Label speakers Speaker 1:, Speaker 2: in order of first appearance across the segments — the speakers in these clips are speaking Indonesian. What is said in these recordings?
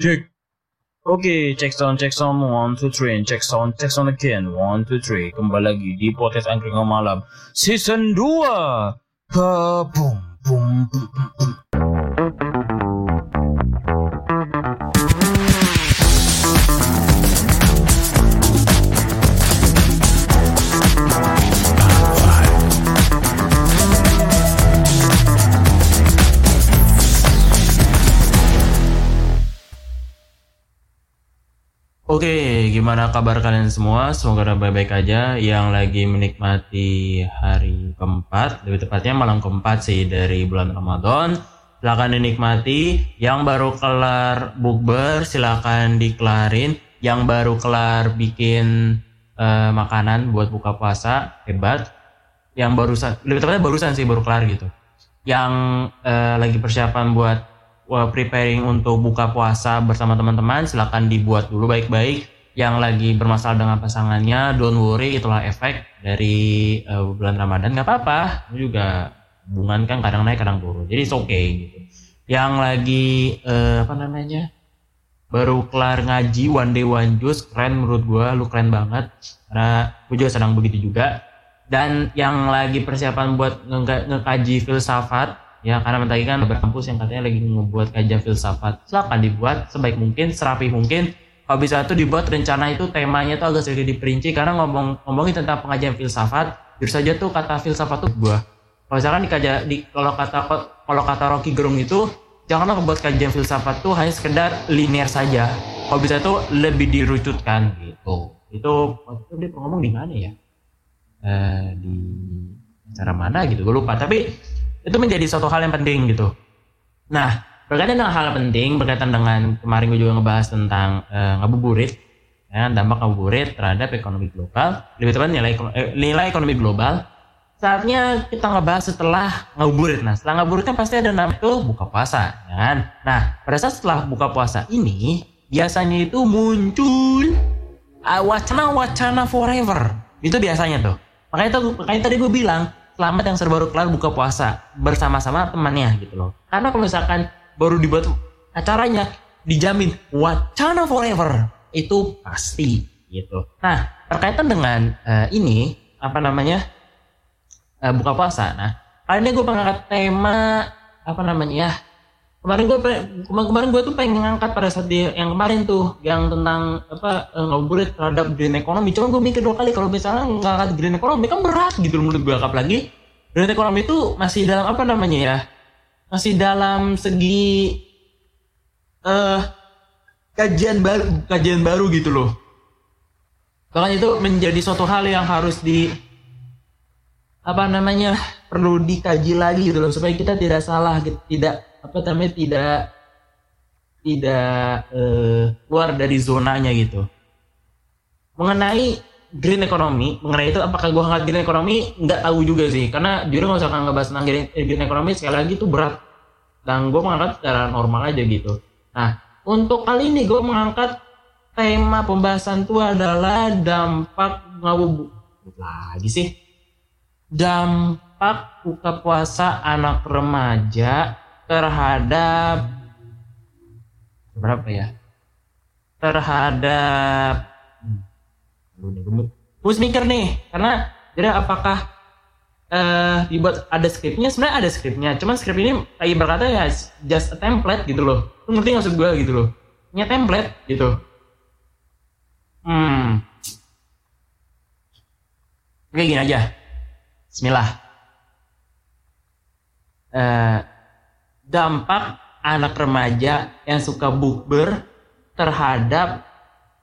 Speaker 1: Check. Oke, check sound, check sound, one, two, three, and check sound, check sound again, one, two, three. Kembali lagi di podcast Angkringan Malam season 2. Kabum, bum, bum, bum, bum. Gimana kabar kalian semua? Semoga baik-baik aja yang lagi menikmati hari keempat, lebih tepatnya malam keempat sih dari bulan Ramadan. Silakan dinikmati. Yang baru kelar bukber, silakan dikelarin. Yang baru kelar bikin eh, makanan buat buka puasa, hebat. Yang barusan, lebih tepatnya barusan sih baru kelar gitu. Yang eh, lagi persiapan buat Wah, preparing untuk buka puasa bersama teman-teman silakan dibuat dulu baik-baik yang lagi bermasalah dengan pasangannya don't worry itulah efek dari uh, bulan Ramadan. Nggak apa-apa juga hubungan kan kadang naik kadang turun. Jadi it's okay gitu. Yang lagi uh, apa namanya baru kelar ngaji one day one juice keren menurut gua lu keren banget. Karena gue juga sedang begitu juga. Dan yang lagi persiapan buat nge- ngekaji filsafat ya karena lagi kan ada kampus yang katanya lagi ngebuat kajian filsafat. Silakan dibuat sebaik mungkin serapi mungkin bisa itu dibuat rencana itu temanya itu agak sedikit diperinci karena ngomong ngomongin tentang pengajian filsafat jujur saja tuh kata filsafat tuh gua kalau misalkan dikaja di kalau kata kalau kata Rocky Gerung itu janganlah membuat kajian filsafat tuh hanya sekedar linear saja. Kalau bisa itu lebih dirucutkan gitu. Itu waktu itu dia ngomong di mana ya? Eh, di acara mana gitu gue lupa. Tapi itu menjadi suatu hal yang penting gitu. Nah, berkaitan dengan hal penting, berkaitan dengan kemarin gue juga ngebahas tentang uh, ngabuburit, ya, dampak ngabuburit terhadap ekonomi global, lebih tepat nilai, eh, nilai ekonomi global. Saatnya kita ngebahas setelah ngabuburit. Nah, setelah ngabuburit kan pasti ada nama itu buka puasa, ya kan? Nah, pada saat setelah buka puasa ini, biasanya itu muncul uh, wacana-wacana forever. Itu biasanya tuh. Makanya, tuh, makanya tadi gue bilang, selamat yang baru kelar buka puasa bersama-sama temannya gitu loh. Karena kalau misalkan baru dibuat acaranya dijamin wacana forever itu pasti gitu. Nah berkaitan dengan uh, ini apa namanya uh, buka puasa. Nah kali ini gue mengangkat tema apa namanya ya kemarin gue kemarin, kemarin gue tuh pengen ngangkat pada saat dia yang kemarin tuh yang tentang apa ngobrol terhadap green economy cuman gue mikir dua kali kalau misalnya ngangkat green economy kan berat gitu menurut gue apalagi green economy itu masih dalam apa namanya ya masih dalam segi uh, kajian baru kajian baru gitu loh. Bahkan itu menjadi suatu hal yang harus di apa namanya perlu dikaji lagi gitu loh supaya kita tidak salah gitu, tidak apa namanya tidak tidak uh, keluar dari zonanya gitu. Mengenai green economy mengenai itu apakah gue angkat green economy nggak tahu juga sih. Karena jujur nggak usah ngebahas tentang green, green economy sekali lagi itu berat. Dan gue mengangkat secara normal aja gitu. Nah untuk kali ini gue mengangkat tema pembahasan itu adalah dampak ngabubu lagi sih. Dampak buka puasa anak remaja terhadap berapa ya? Terhadap gue mikir nih karena jadi apakah uh, dibuat ada skripnya sebenarnya ada skripnya cuman skrip ini kayak berkata ya just a template gitu loh. Lu ngerti maksud gue gitu loh? Punya template gitu. Hmm. Oke gini aja. Bismillah. Uh, dampak anak remaja yang suka bukber terhadap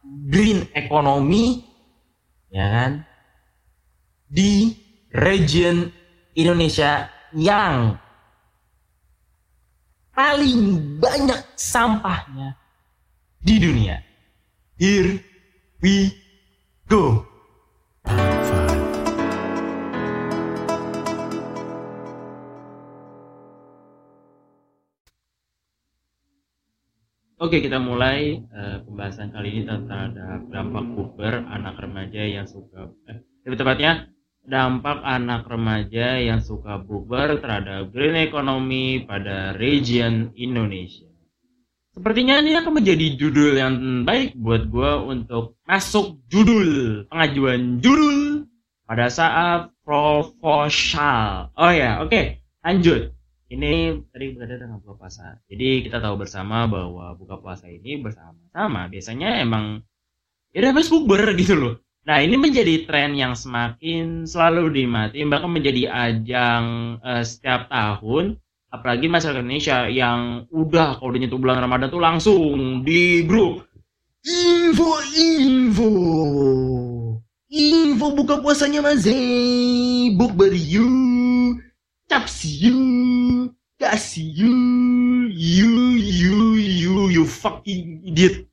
Speaker 1: green economy ya kan di region Indonesia yang paling banyak sampahnya di dunia. Here we go. Oke, kita mulai uh, pembahasan kali ini tentang dampak puber anak remaja yang suka eh, lebih tepatnya dampak anak remaja yang suka buber terhadap green economy pada region Indonesia. Sepertinya ini akan menjadi judul yang baik buat gue untuk masuk judul pengajuan judul pada saat proposal. Oh ya, oke, okay. lanjut. Ini tadi berada dengan buka puasa. Jadi kita tahu bersama bahwa buka puasa ini bersama-sama. Biasanya emang ya udah Facebook ber gitu loh. Nah ini menjadi tren yang semakin selalu dimati, bahkan menjadi ajang uh, setiap tahun apalagi masyarakat Indonesia yang udah kalau nyentuh bulan Ramadan tuh langsung di grup info info info buka puasanya Mas bukber you capsi you kasih you you you you you fucking idiot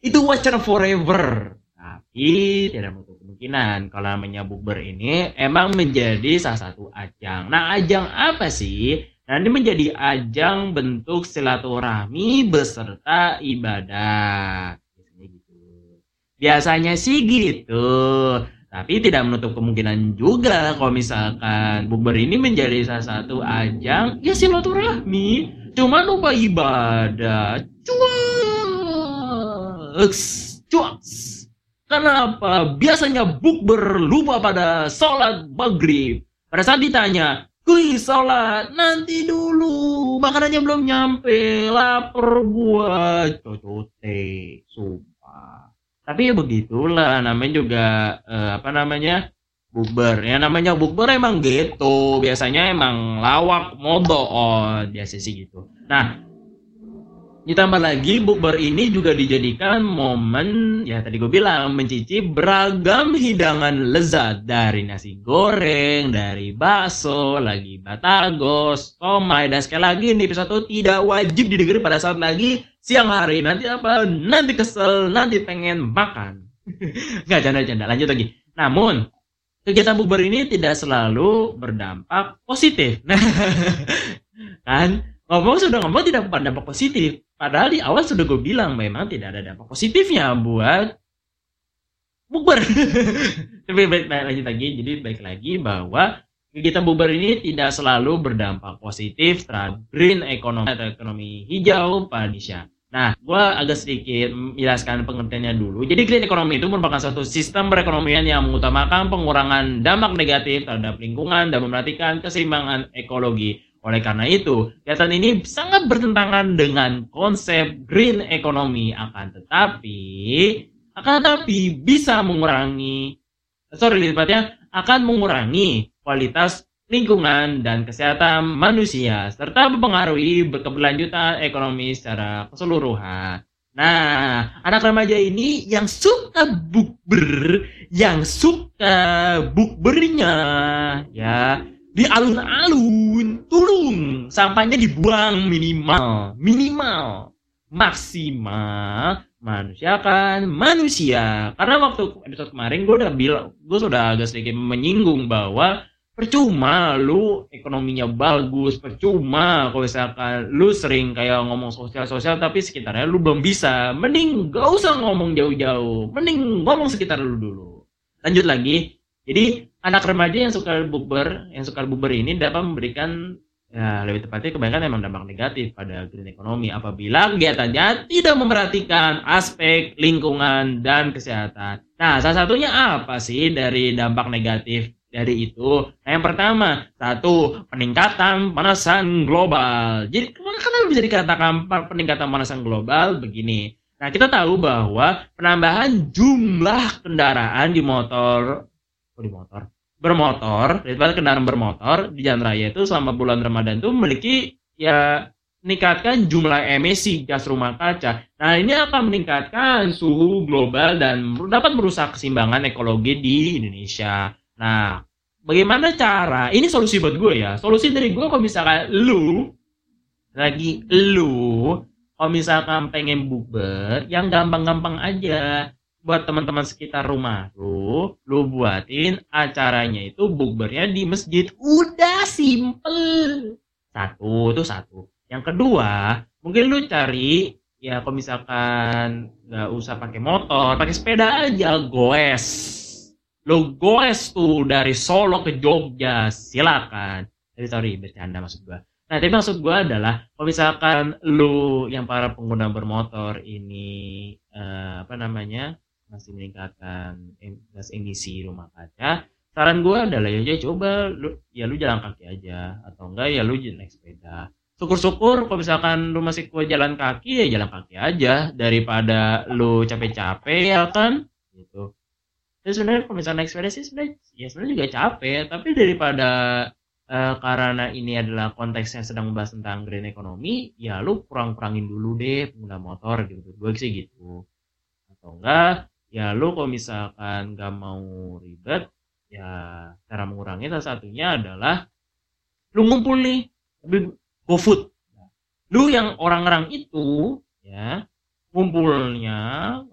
Speaker 1: itu wacana forever tapi tidak menutup kemungkinan kalau namanya bukber ini emang menjadi salah satu ajang nah ajang apa sih ini menjadi ajang bentuk silaturahmi beserta ibadah. Biasanya gitu. Biasanya sih gitu. Tapi tidak menutup kemungkinan juga kalau misalkan bukber ini menjadi salah satu ajang ya silaturahmi. Cuma lupa ibadah. Cuaks. Cuaks. Kenapa? Biasanya bukber lupa pada sholat maghrib. Pada saat ditanya, Kuy sholat nanti dulu makanannya belum nyampe lapar gua cocote sumpah tapi ya begitulah namanya juga eh, apa namanya bukber. Ya namanya bukber emang gitu biasanya emang lawak modoon biasa sih gitu. Nah Ditambah lagi bukber ini juga dijadikan momen ya tadi gue bilang mencicip beragam hidangan lezat dari nasi goreng, dari bakso, lagi batagos, somai dan sekali lagi nih episode tidak wajib didengar pada saat lagi siang hari. Nanti apa? Nanti kesel, nanti pengen makan. Nggak canda-canda. Lanjut lagi. Namun kegiatan bukber ini tidak selalu berdampak positif. Nah, kan ngomong sudah ngomong tidak berdampak positif Padahal di awal sudah gue bilang memang tidak ada dampak positifnya buat bukber. Tapi baik, baik lagi lagi, jadi baik lagi bahwa kegiatan bukber ini tidak selalu berdampak positif terhadap green economy atau ekonomi hijau pada Indonesia. Nah, gue agak sedikit menjelaskan pengertiannya dulu. Jadi green economy itu merupakan suatu sistem perekonomian yang mengutamakan pengurangan dampak negatif terhadap lingkungan dan memperhatikan keseimbangan ekologi. Oleh karena itu, kegiatan ini sangat bertentangan dengan konsep green economy akan tetapi akan tetapi bisa mengurangi sorry tepatnya akan mengurangi kualitas lingkungan dan kesehatan manusia serta mempengaruhi berkeberlanjutan ekonomi secara keseluruhan. Nah, anak remaja ini yang suka bukber, yang suka bukbernya, ya, di alun-alun turun. Sampahnya dibuang minimal. Minimal. Maksimal. Manusia kan manusia. Karena waktu episode kemarin gue udah bilang gue sudah agak sedikit menyinggung bahwa percuma lu ekonominya bagus percuma kalau misalkan lu sering kayak ngomong sosial sosial tapi sekitarnya lu belum bisa. Mending gak usah ngomong jauh-jauh. Mending ngomong sekitar lu dulu. Lanjut lagi. Jadi anak remaja yang suka bukber, yang suka bukber ini dapat memberikan ya lebih tepatnya kebanyakan memang dampak negatif pada green economy apabila kegiatannya tidak memperhatikan aspek lingkungan dan kesehatan. Nah, salah satunya apa sih dari dampak negatif dari itu? Nah, yang pertama, satu peningkatan pemanasan global. Jadi kenapa bisa dikatakan peningkatan pemanasan global begini? Nah, kita tahu bahwa penambahan jumlah kendaraan di motor oh, di motor bermotor daripada kendaraan bermotor di jalan raya itu selama bulan Ramadan itu memiliki ya meningkatkan jumlah emisi gas rumah kaca. Nah, ini akan meningkatkan suhu global dan dapat merusak keseimbangan ekologi di Indonesia. Nah, bagaimana cara? Ini solusi buat gue ya. Solusi dari gue kalau misalkan lu lagi lu kalau misalkan pengen bukber yang gampang-gampang aja buat teman-teman sekitar rumah lu, lu buatin acaranya itu bukbernya di masjid. Udah simple. Satu, itu satu. Yang kedua, mungkin lu cari ya kalau misalkan nggak usah pakai motor, pakai sepeda aja, goes. Lu goes tuh dari Solo ke Jogja, silakan. Jadi sorry bercanda maksud gua. Nah, tapi maksud gue adalah kalau misalkan lu yang para pengguna bermotor ini uh, apa namanya masih meningkatkan gas emisi rumah kaca, saran gue adalah ya coba lu ya lu jalan kaki aja. Atau enggak ya lu naik sepeda. Syukur-syukur kalau misalkan lu masih kuat jalan kaki ya jalan kaki aja. Daripada lu capek-capek ya kan? Gitu. Jadi sebenarnya kalau misalnya naik sepeda sih sebenarnya ya sebenarnya juga capek. Tapi daripada uh, karena ini adalah konteksnya sedang membahas tentang green economy ya lu kurang-kurangin dulu deh pengguna motor gitu. Gue sih gitu. Atau enggak ya lu kalau misalkan gak mau ribet ya cara mengurangi salah satunya adalah lu ngumpul nih go food. Lu yang orang-orang itu ya ngumpulnya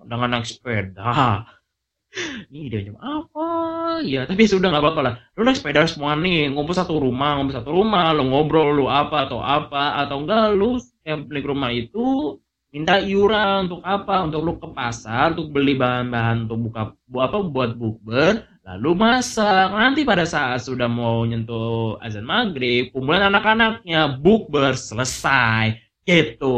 Speaker 1: dengan naik sepeda. Ini dia jam apa? Ya tapi sudah nggak apa-apa lah. Lu naik sepeda semua nih ngumpul satu rumah ngumpul satu rumah lu ngobrol lu apa atau apa atau enggak lu yang beli rumah itu minta iuran untuk apa? Untuk lu ke pasar untuk beli bahan-bahan untuk buka buat apa buat bukber lalu masak. Nanti pada saat sudah mau nyentuh azan maghrib kumpulan anak-anaknya bukber selesai. Gitu.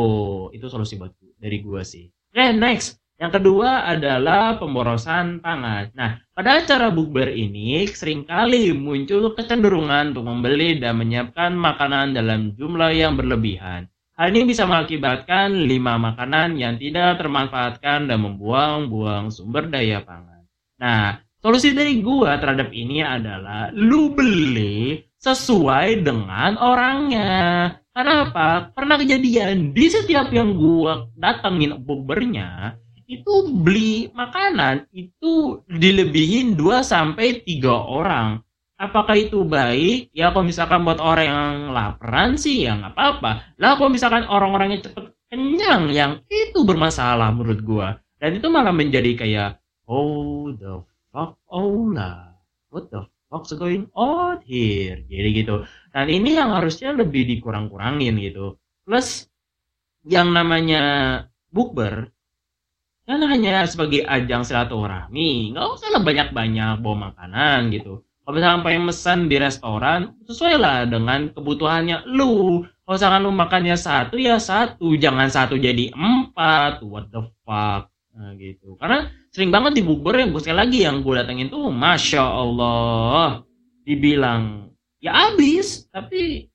Speaker 1: Itu solusi buat dari gua sih. Oke okay, next. Yang kedua adalah pemborosan pangan. Nah, pada acara bukber ini sering kali muncul kecenderungan untuk membeli dan menyiapkan makanan dalam jumlah yang berlebihan. Hal ini bisa mengakibatkan lima makanan yang tidak termanfaatkan dan membuang-buang sumber daya pangan. Nah, solusi dari gua terhadap ini adalah lu beli sesuai dengan orangnya. Kenapa? Pernah kejadian di setiap yang gua datengin bukbernya, itu beli makanan itu dilebihin 2 sampai 3 orang. Apakah itu baik? Ya kalau misalkan buat orang yang laparan sih ya nggak apa-apa. Lah kalau misalkan orang-orangnya cepet kenyang yang itu bermasalah menurut gua. Dan itu malah menjadi kayak oh the fuck oh lah. What the fuck's going on here? Jadi gitu. Dan ini yang harusnya lebih dikurang-kurangin gitu. Plus yang namanya bukber kan hanya sebagai ajang silaturahmi nggak usah banyak-banyak bawa makanan gitu kalau misalkan pengen mesan di restoran sesuai lah dengan kebutuhannya. Lu kalau misalkan lu makannya satu ya satu. Jangan satu jadi empat. What the fuck? Nah, gitu. Karena sering banget di bukber yang gue sekali lagi yang gue datengin tuh masya allah. Dibilang ya habis. Tapi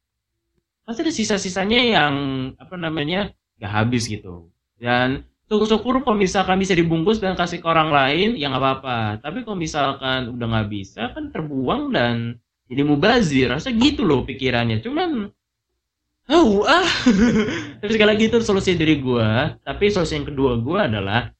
Speaker 1: pasti ada sisa-sisanya yang apa namanya gak habis gitu. Dan syukur-syukur kalau misalkan bisa dibungkus dan kasih ke orang lain ya nggak apa-apa. Tapi kalau misalkan udah nggak bisa kan terbuang dan jadi mubazir. Rasa gitu loh pikirannya. Cuman oh ah. Tapi sekali lagi itu solusi dari gua. Tapi solusi yang kedua gua adalah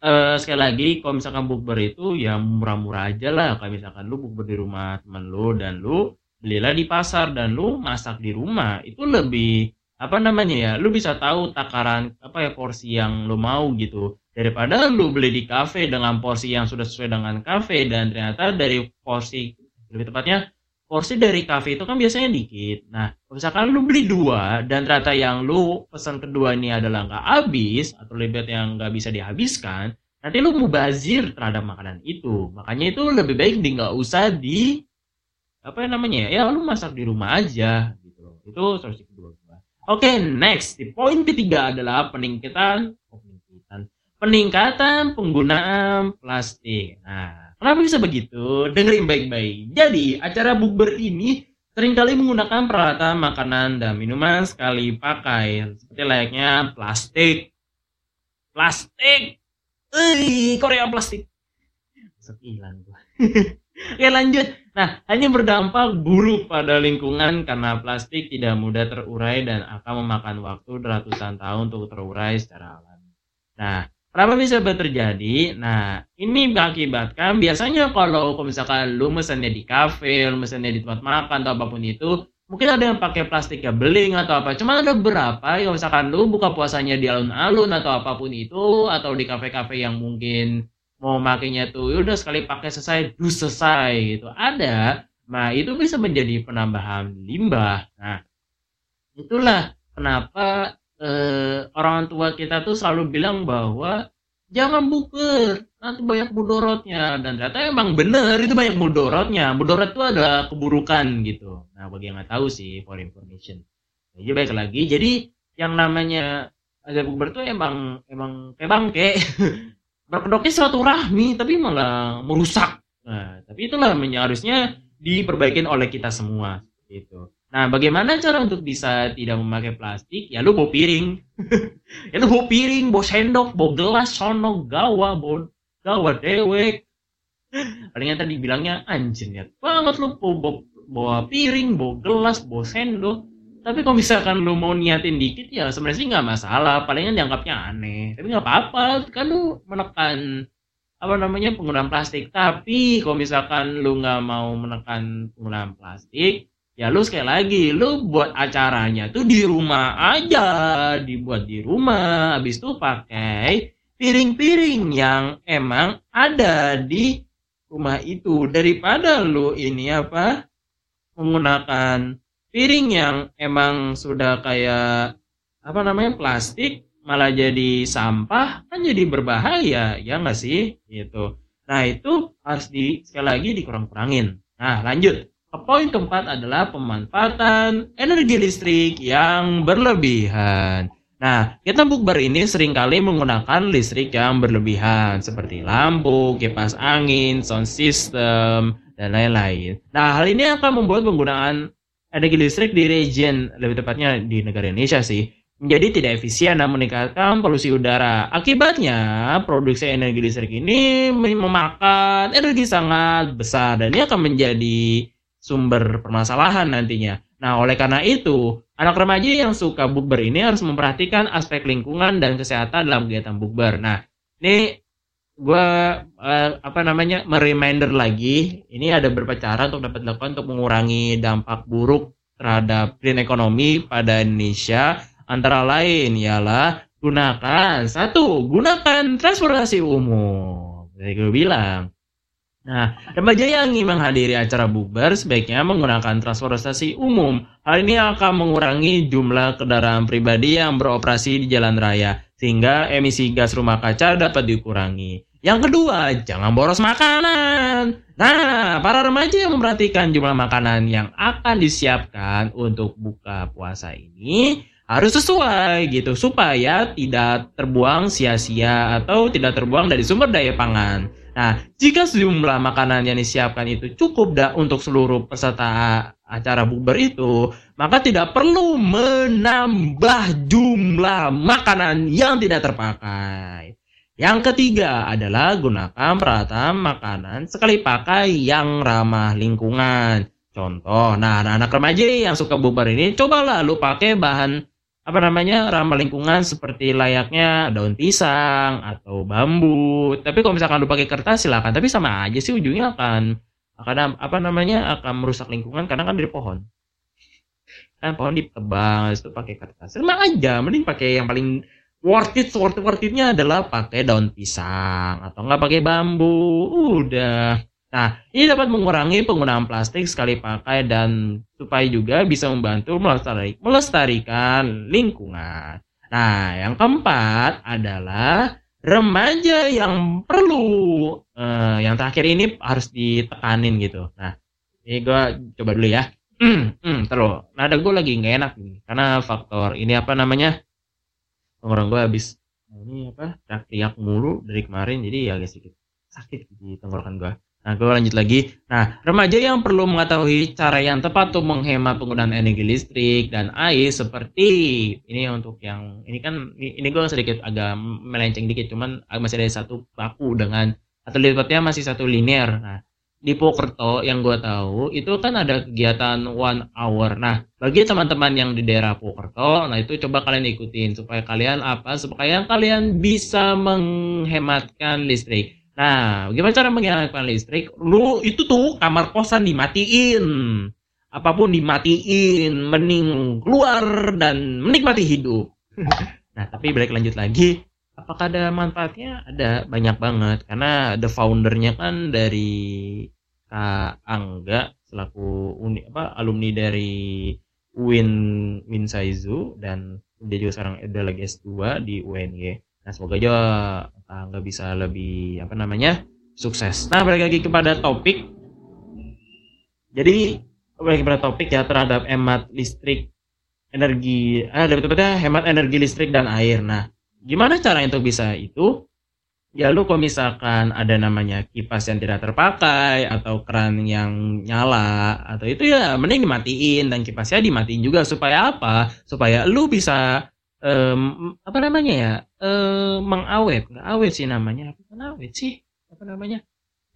Speaker 1: uh, sekali lagi kalau misalkan bukber itu ya murah-murah aja lah. Kayak misalkan lu bukber di rumah teman lu dan lu belilah di pasar dan lu masak di rumah itu lebih apa namanya ya? Lu bisa tahu takaran apa ya porsi yang lu mau gitu. Daripada lu beli di kafe dengan porsi yang sudah sesuai dengan kafe dan ternyata dari porsi lebih tepatnya porsi dari kafe itu kan biasanya dikit. Nah misalkan lu beli dua dan ternyata yang lu pesan kedua ini adalah nggak habis atau lebih yang nggak bisa dihabiskan nanti lu mubazir terhadap makanan itu. Makanya itu lebih baik di nggak usah di apa namanya ya, ya lu masak di rumah aja gitu itu solusi kedua Oke, okay, next. Di poin ketiga adalah peningkatan peningkatan peningkatan penggunaan plastik. Nah, kenapa bisa begitu? Dengerin baik-baik. Jadi, acara bukber ini sering kali menggunakan peralatan makanan dan minuman sekali pakai seperti layaknya plastik. Plastik. Eh, Korea plastik. Masuk hilang gua. Oke lanjut. Nah, hanya berdampak buruk pada lingkungan karena plastik tidak mudah terurai dan akan memakan waktu ratusan tahun untuk terurai secara alami. Nah, kenapa bisa terjadi? Nah, ini mengakibatkan biasanya kalau, misalkan lu mesennya di kafe, lu mesennya di tempat makan atau apa pun itu, mungkin ada yang pakai plastik ya beling atau apa. Cuma ada beberapa kalau misalkan lu buka puasanya di alun-alun atau apa pun itu atau di kafe-kafe yang mungkin mau makainya tuh ya udah sekali pakai selesai dus selesai gitu. Ada. Nah itu bisa menjadi penambahan limbah. Nah itulah kenapa eh, orang tua kita tuh selalu bilang bahwa jangan bukber nanti banyak mudorotnya. Dan ternyata emang bener itu banyak mudorotnya. Mudorot itu ada keburukan gitu. Nah bagi yang nggak tahu sih for information. Jadi baik lagi jadi yang namanya ada bukber tuh emang emang kayak bangke berkedoknya suatu rahmi tapi malah merusak nah tapi itulah harusnya diperbaikin oleh kita semua gitu Nah, bagaimana cara untuk bisa tidak memakai plastik? Ya lu bawa piring. ya lu bawa piring, bawa sendok, bawa gelas, sono, gawa, bawa gawa dewek. Palingan tadi bilangnya anjir ya. Banget lu bawa, bawa piring, bawa gelas, bawa sendok. Tapi kalau misalkan lu mau niatin dikit ya sebenarnya sih nggak masalah. Palingan dianggapnya aneh. Tapi nggak apa-apa. Kan lu menekan apa namanya penggunaan plastik. Tapi kalau misalkan lu nggak mau menekan penggunaan plastik, ya lu sekali lagi lu buat acaranya tuh di rumah aja dibuat di rumah habis itu pakai piring-piring yang emang ada di rumah itu daripada lu ini apa menggunakan piring yang emang sudah kayak apa namanya plastik malah jadi sampah kan jadi berbahaya ya nggak sih gitu nah itu harus di sekali lagi dikurang-kurangin nah lanjut Poin keempat adalah pemanfaatan energi listrik yang berlebihan. Nah, kita bukber ini sering kali menggunakan listrik yang berlebihan seperti lampu, kipas angin, sound system, dan lain-lain. Nah, hal ini akan membuat penggunaan energi listrik di region, lebih tepatnya di negara Indonesia sih, menjadi tidak efisien dan meningkatkan polusi udara. Akibatnya, produksi energi listrik ini memakan energi sangat besar dan ini akan menjadi sumber permasalahan nantinya. Nah, oleh karena itu, anak remaja yang suka bukber ini harus memperhatikan aspek lingkungan dan kesehatan dalam kegiatan bukber. Nah, ini gue uh, apa namanya mereminder lagi, ini ada beberapa cara untuk dapat dilakukan untuk mengurangi dampak buruk terhadap green ekonomi pada Indonesia. Antara lain ialah gunakan satu, gunakan transportasi umum. Jadi gue bilang, Nah, remaja yang ingin menghadiri acara bukber sebaiknya menggunakan transportasi umum. Hal ini akan mengurangi jumlah kendaraan pribadi yang beroperasi di jalan raya, sehingga emisi gas rumah kaca dapat dikurangi. Yang kedua, jangan boros makanan. Nah, para remaja yang memperhatikan jumlah makanan yang akan disiapkan untuk buka puasa ini harus sesuai gitu supaya tidak terbuang sia-sia atau tidak terbuang dari sumber daya pangan. Nah, jika sejumlah makanan yang disiapkan itu cukup dah untuk seluruh peserta acara bukber itu, maka tidak perlu menambah jumlah makanan yang tidak terpakai. Yang ketiga adalah gunakan peralatan makanan sekali pakai yang ramah lingkungan. Contoh, nah anak-anak remaja yang suka bukber ini, cobalah lu pakai bahan apa namanya ramah lingkungan seperti layaknya daun pisang atau bambu. Tapi kalau misalkan lu pakai kertas silakan, tapi sama aja sih ujungnya akan akan apa namanya akan merusak lingkungan karena kan dari pohon. Kan pohon ditebang itu pakai kertas. Sama aja, mending pakai yang paling worth it, worth it, worth itnya adalah pakai daun pisang atau enggak pakai bambu. Udah Nah, ini dapat mengurangi penggunaan plastik sekali pakai dan supaya juga bisa membantu melestarikan lingkungan. Nah, yang keempat adalah remaja yang perlu uh, yang terakhir ini harus ditekanin gitu. Nah, ini gue coba dulu ya. Hmm, hmm, terus. Nada gue lagi nggak enak nih karena faktor ini apa namanya? Orang gue habis ini apa? Teriak-teriak mulu dari kemarin jadi ya agak sedikit sakit di tenggorokan gue. Nah, gue lanjut lagi. Nah, remaja yang perlu mengetahui cara yang tepat untuk menghemat penggunaan energi listrik dan air seperti ini untuk yang ini kan ini, gue sedikit agak melenceng dikit, cuman masih ada satu baku dengan atau lihatnya masih satu linear. Nah, di Pokerto yang gue tahu itu kan ada kegiatan one hour. Nah, bagi teman-teman yang di daerah Pokerto, nah itu coba kalian ikutin supaya kalian apa? Supaya kalian bisa menghematkan listrik. Nah, gimana cara menghilangkan listrik? Lu itu tuh kamar kosan dimatiin. Apa pun dimatiin, mending keluar dan menikmati hidup. nah, tapi balik lanjut lagi, apakah ada manfaatnya? Ada banyak banget karena the foundernya kan dari Kak Angga selaku uni apa alumni dari Win Win Saizu dan dia juga sekarang udah lagi S2 di UNY. Nah semoga aja nggak bisa lebih apa namanya sukses. Nah balik lagi kepada topik. Jadi balik kepada topik ya terhadap hemat listrik energi ah lebih hemat energi listrik dan air. Nah gimana cara untuk bisa itu? Ya lu kalau misalkan ada namanya kipas yang tidak terpakai atau keran yang nyala atau itu ya mending dimatiin dan kipasnya dimatiin juga supaya apa? Supaya lu bisa um, apa namanya ya? Um, mengawet, nggak awet sih namanya. Apa awet sih? Apa namanya?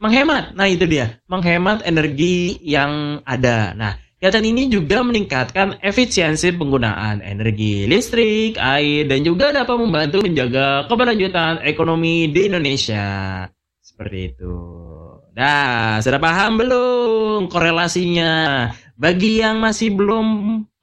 Speaker 1: Menghemat. Nah, itu dia. Menghemat energi yang ada. Nah, Kegiatan ini juga meningkatkan efisiensi penggunaan energi listrik, air, dan juga dapat membantu menjaga keberlanjutan ekonomi di Indonesia. Seperti itu. Nah, sudah paham belum korelasinya? Bagi yang masih belum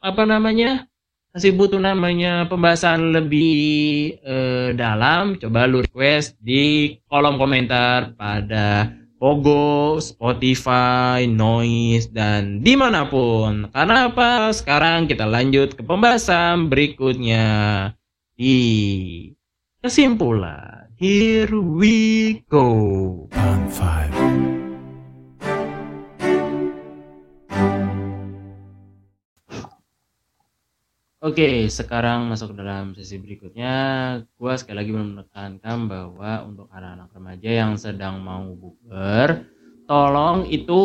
Speaker 1: apa namanya masih butuh namanya pembahasan lebih eh, dalam, coba lu request di kolom komentar pada Pogo, Spotify, Noise, dan di mana pun. Karena apa? Sekarang kita lanjut ke pembahasan berikutnya di kesimpulan. Here we go. Oke, sekarang masuk ke dalam sesi berikutnya. Gua sekali lagi menekankan bahwa untuk anak-anak remaja yang sedang mau buber, tolong itu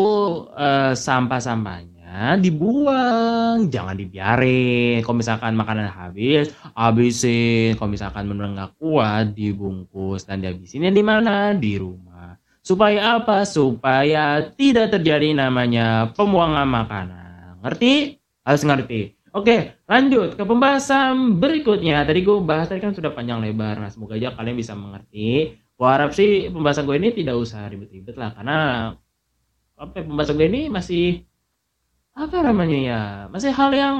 Speaker 1: eh, sampah-sampahnya dibuang, jangan dibiarin. Kalau misalkan makanan habis, habisin. Kalau misalkan benar nggak kuat, dibungkus dan dihabisinnya di mana? Di rumah. Supaya apa? Supaya tidak terjadi namanya pembuangan makanan. Ngerti? Harus ngerti. Oke, lanjut ke pembahasan berikutnya. Tadi gue bahas tadi kan sudah panjang lebar. Nah, semoga aja kalian bisa mengerti. Gue harap sih pembahasan gue ini tidak usah ribet-ribet lah, karena apa ya, pembahasan gue ini masih apa namanya ya, masih hal yang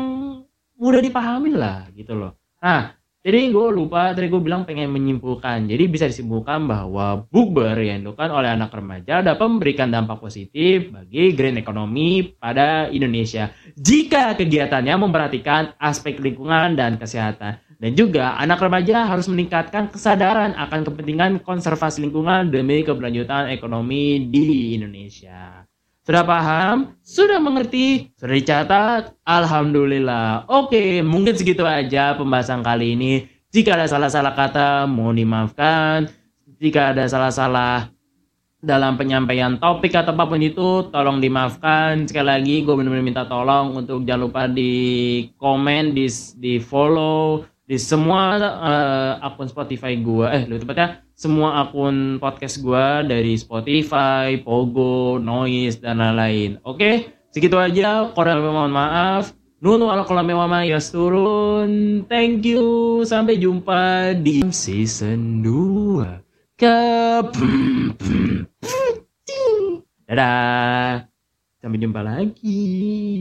Speaker 1: mudah dipahami lah gitu loh. Nah, jadi gue lupa tadi gue bilang pengen menyimpulkan. Jadi bisa disimpulkan bahwa bukber yang dilakukan oleh anak remaja dapat memberikan dampak positif bagi green economy pada Indonesia. Jika kegiatannya memperhatikan aspek lingkungan dan kesehatan. Dan juga anak remaja harus meningkatkan kesadaran akan kepentingan konservasi lingkungan demi keberlanjutan ekonomi di Indonesia. Sudah paham? Sudah mengerti? Sudah dicatat? Alhamdulillah. Oke, mungkin segitu aja pembahasan kali ini. Jika ada salah-salah kata, mohon dimaafkan. Jika ada salah-salah dalam penyampaian topik atau apa pun itu, tolong dimaafkan. Sekali lagi, gue benar-benar minta tolong untuk jangan lupa di komen, di, di follow, di semua uh, akun Spotify gue. Eh, lebih tepatnya semua akun podcast gue dari Spotify, Pogo, Noise, dan lain-lain. Oke, segitu aja. Kurang mohon maaf. Nunu kolam mewah ya turun. Thank you. Sampai jumpa di season 2. Ke Dadah. Sampai jumpa lagi.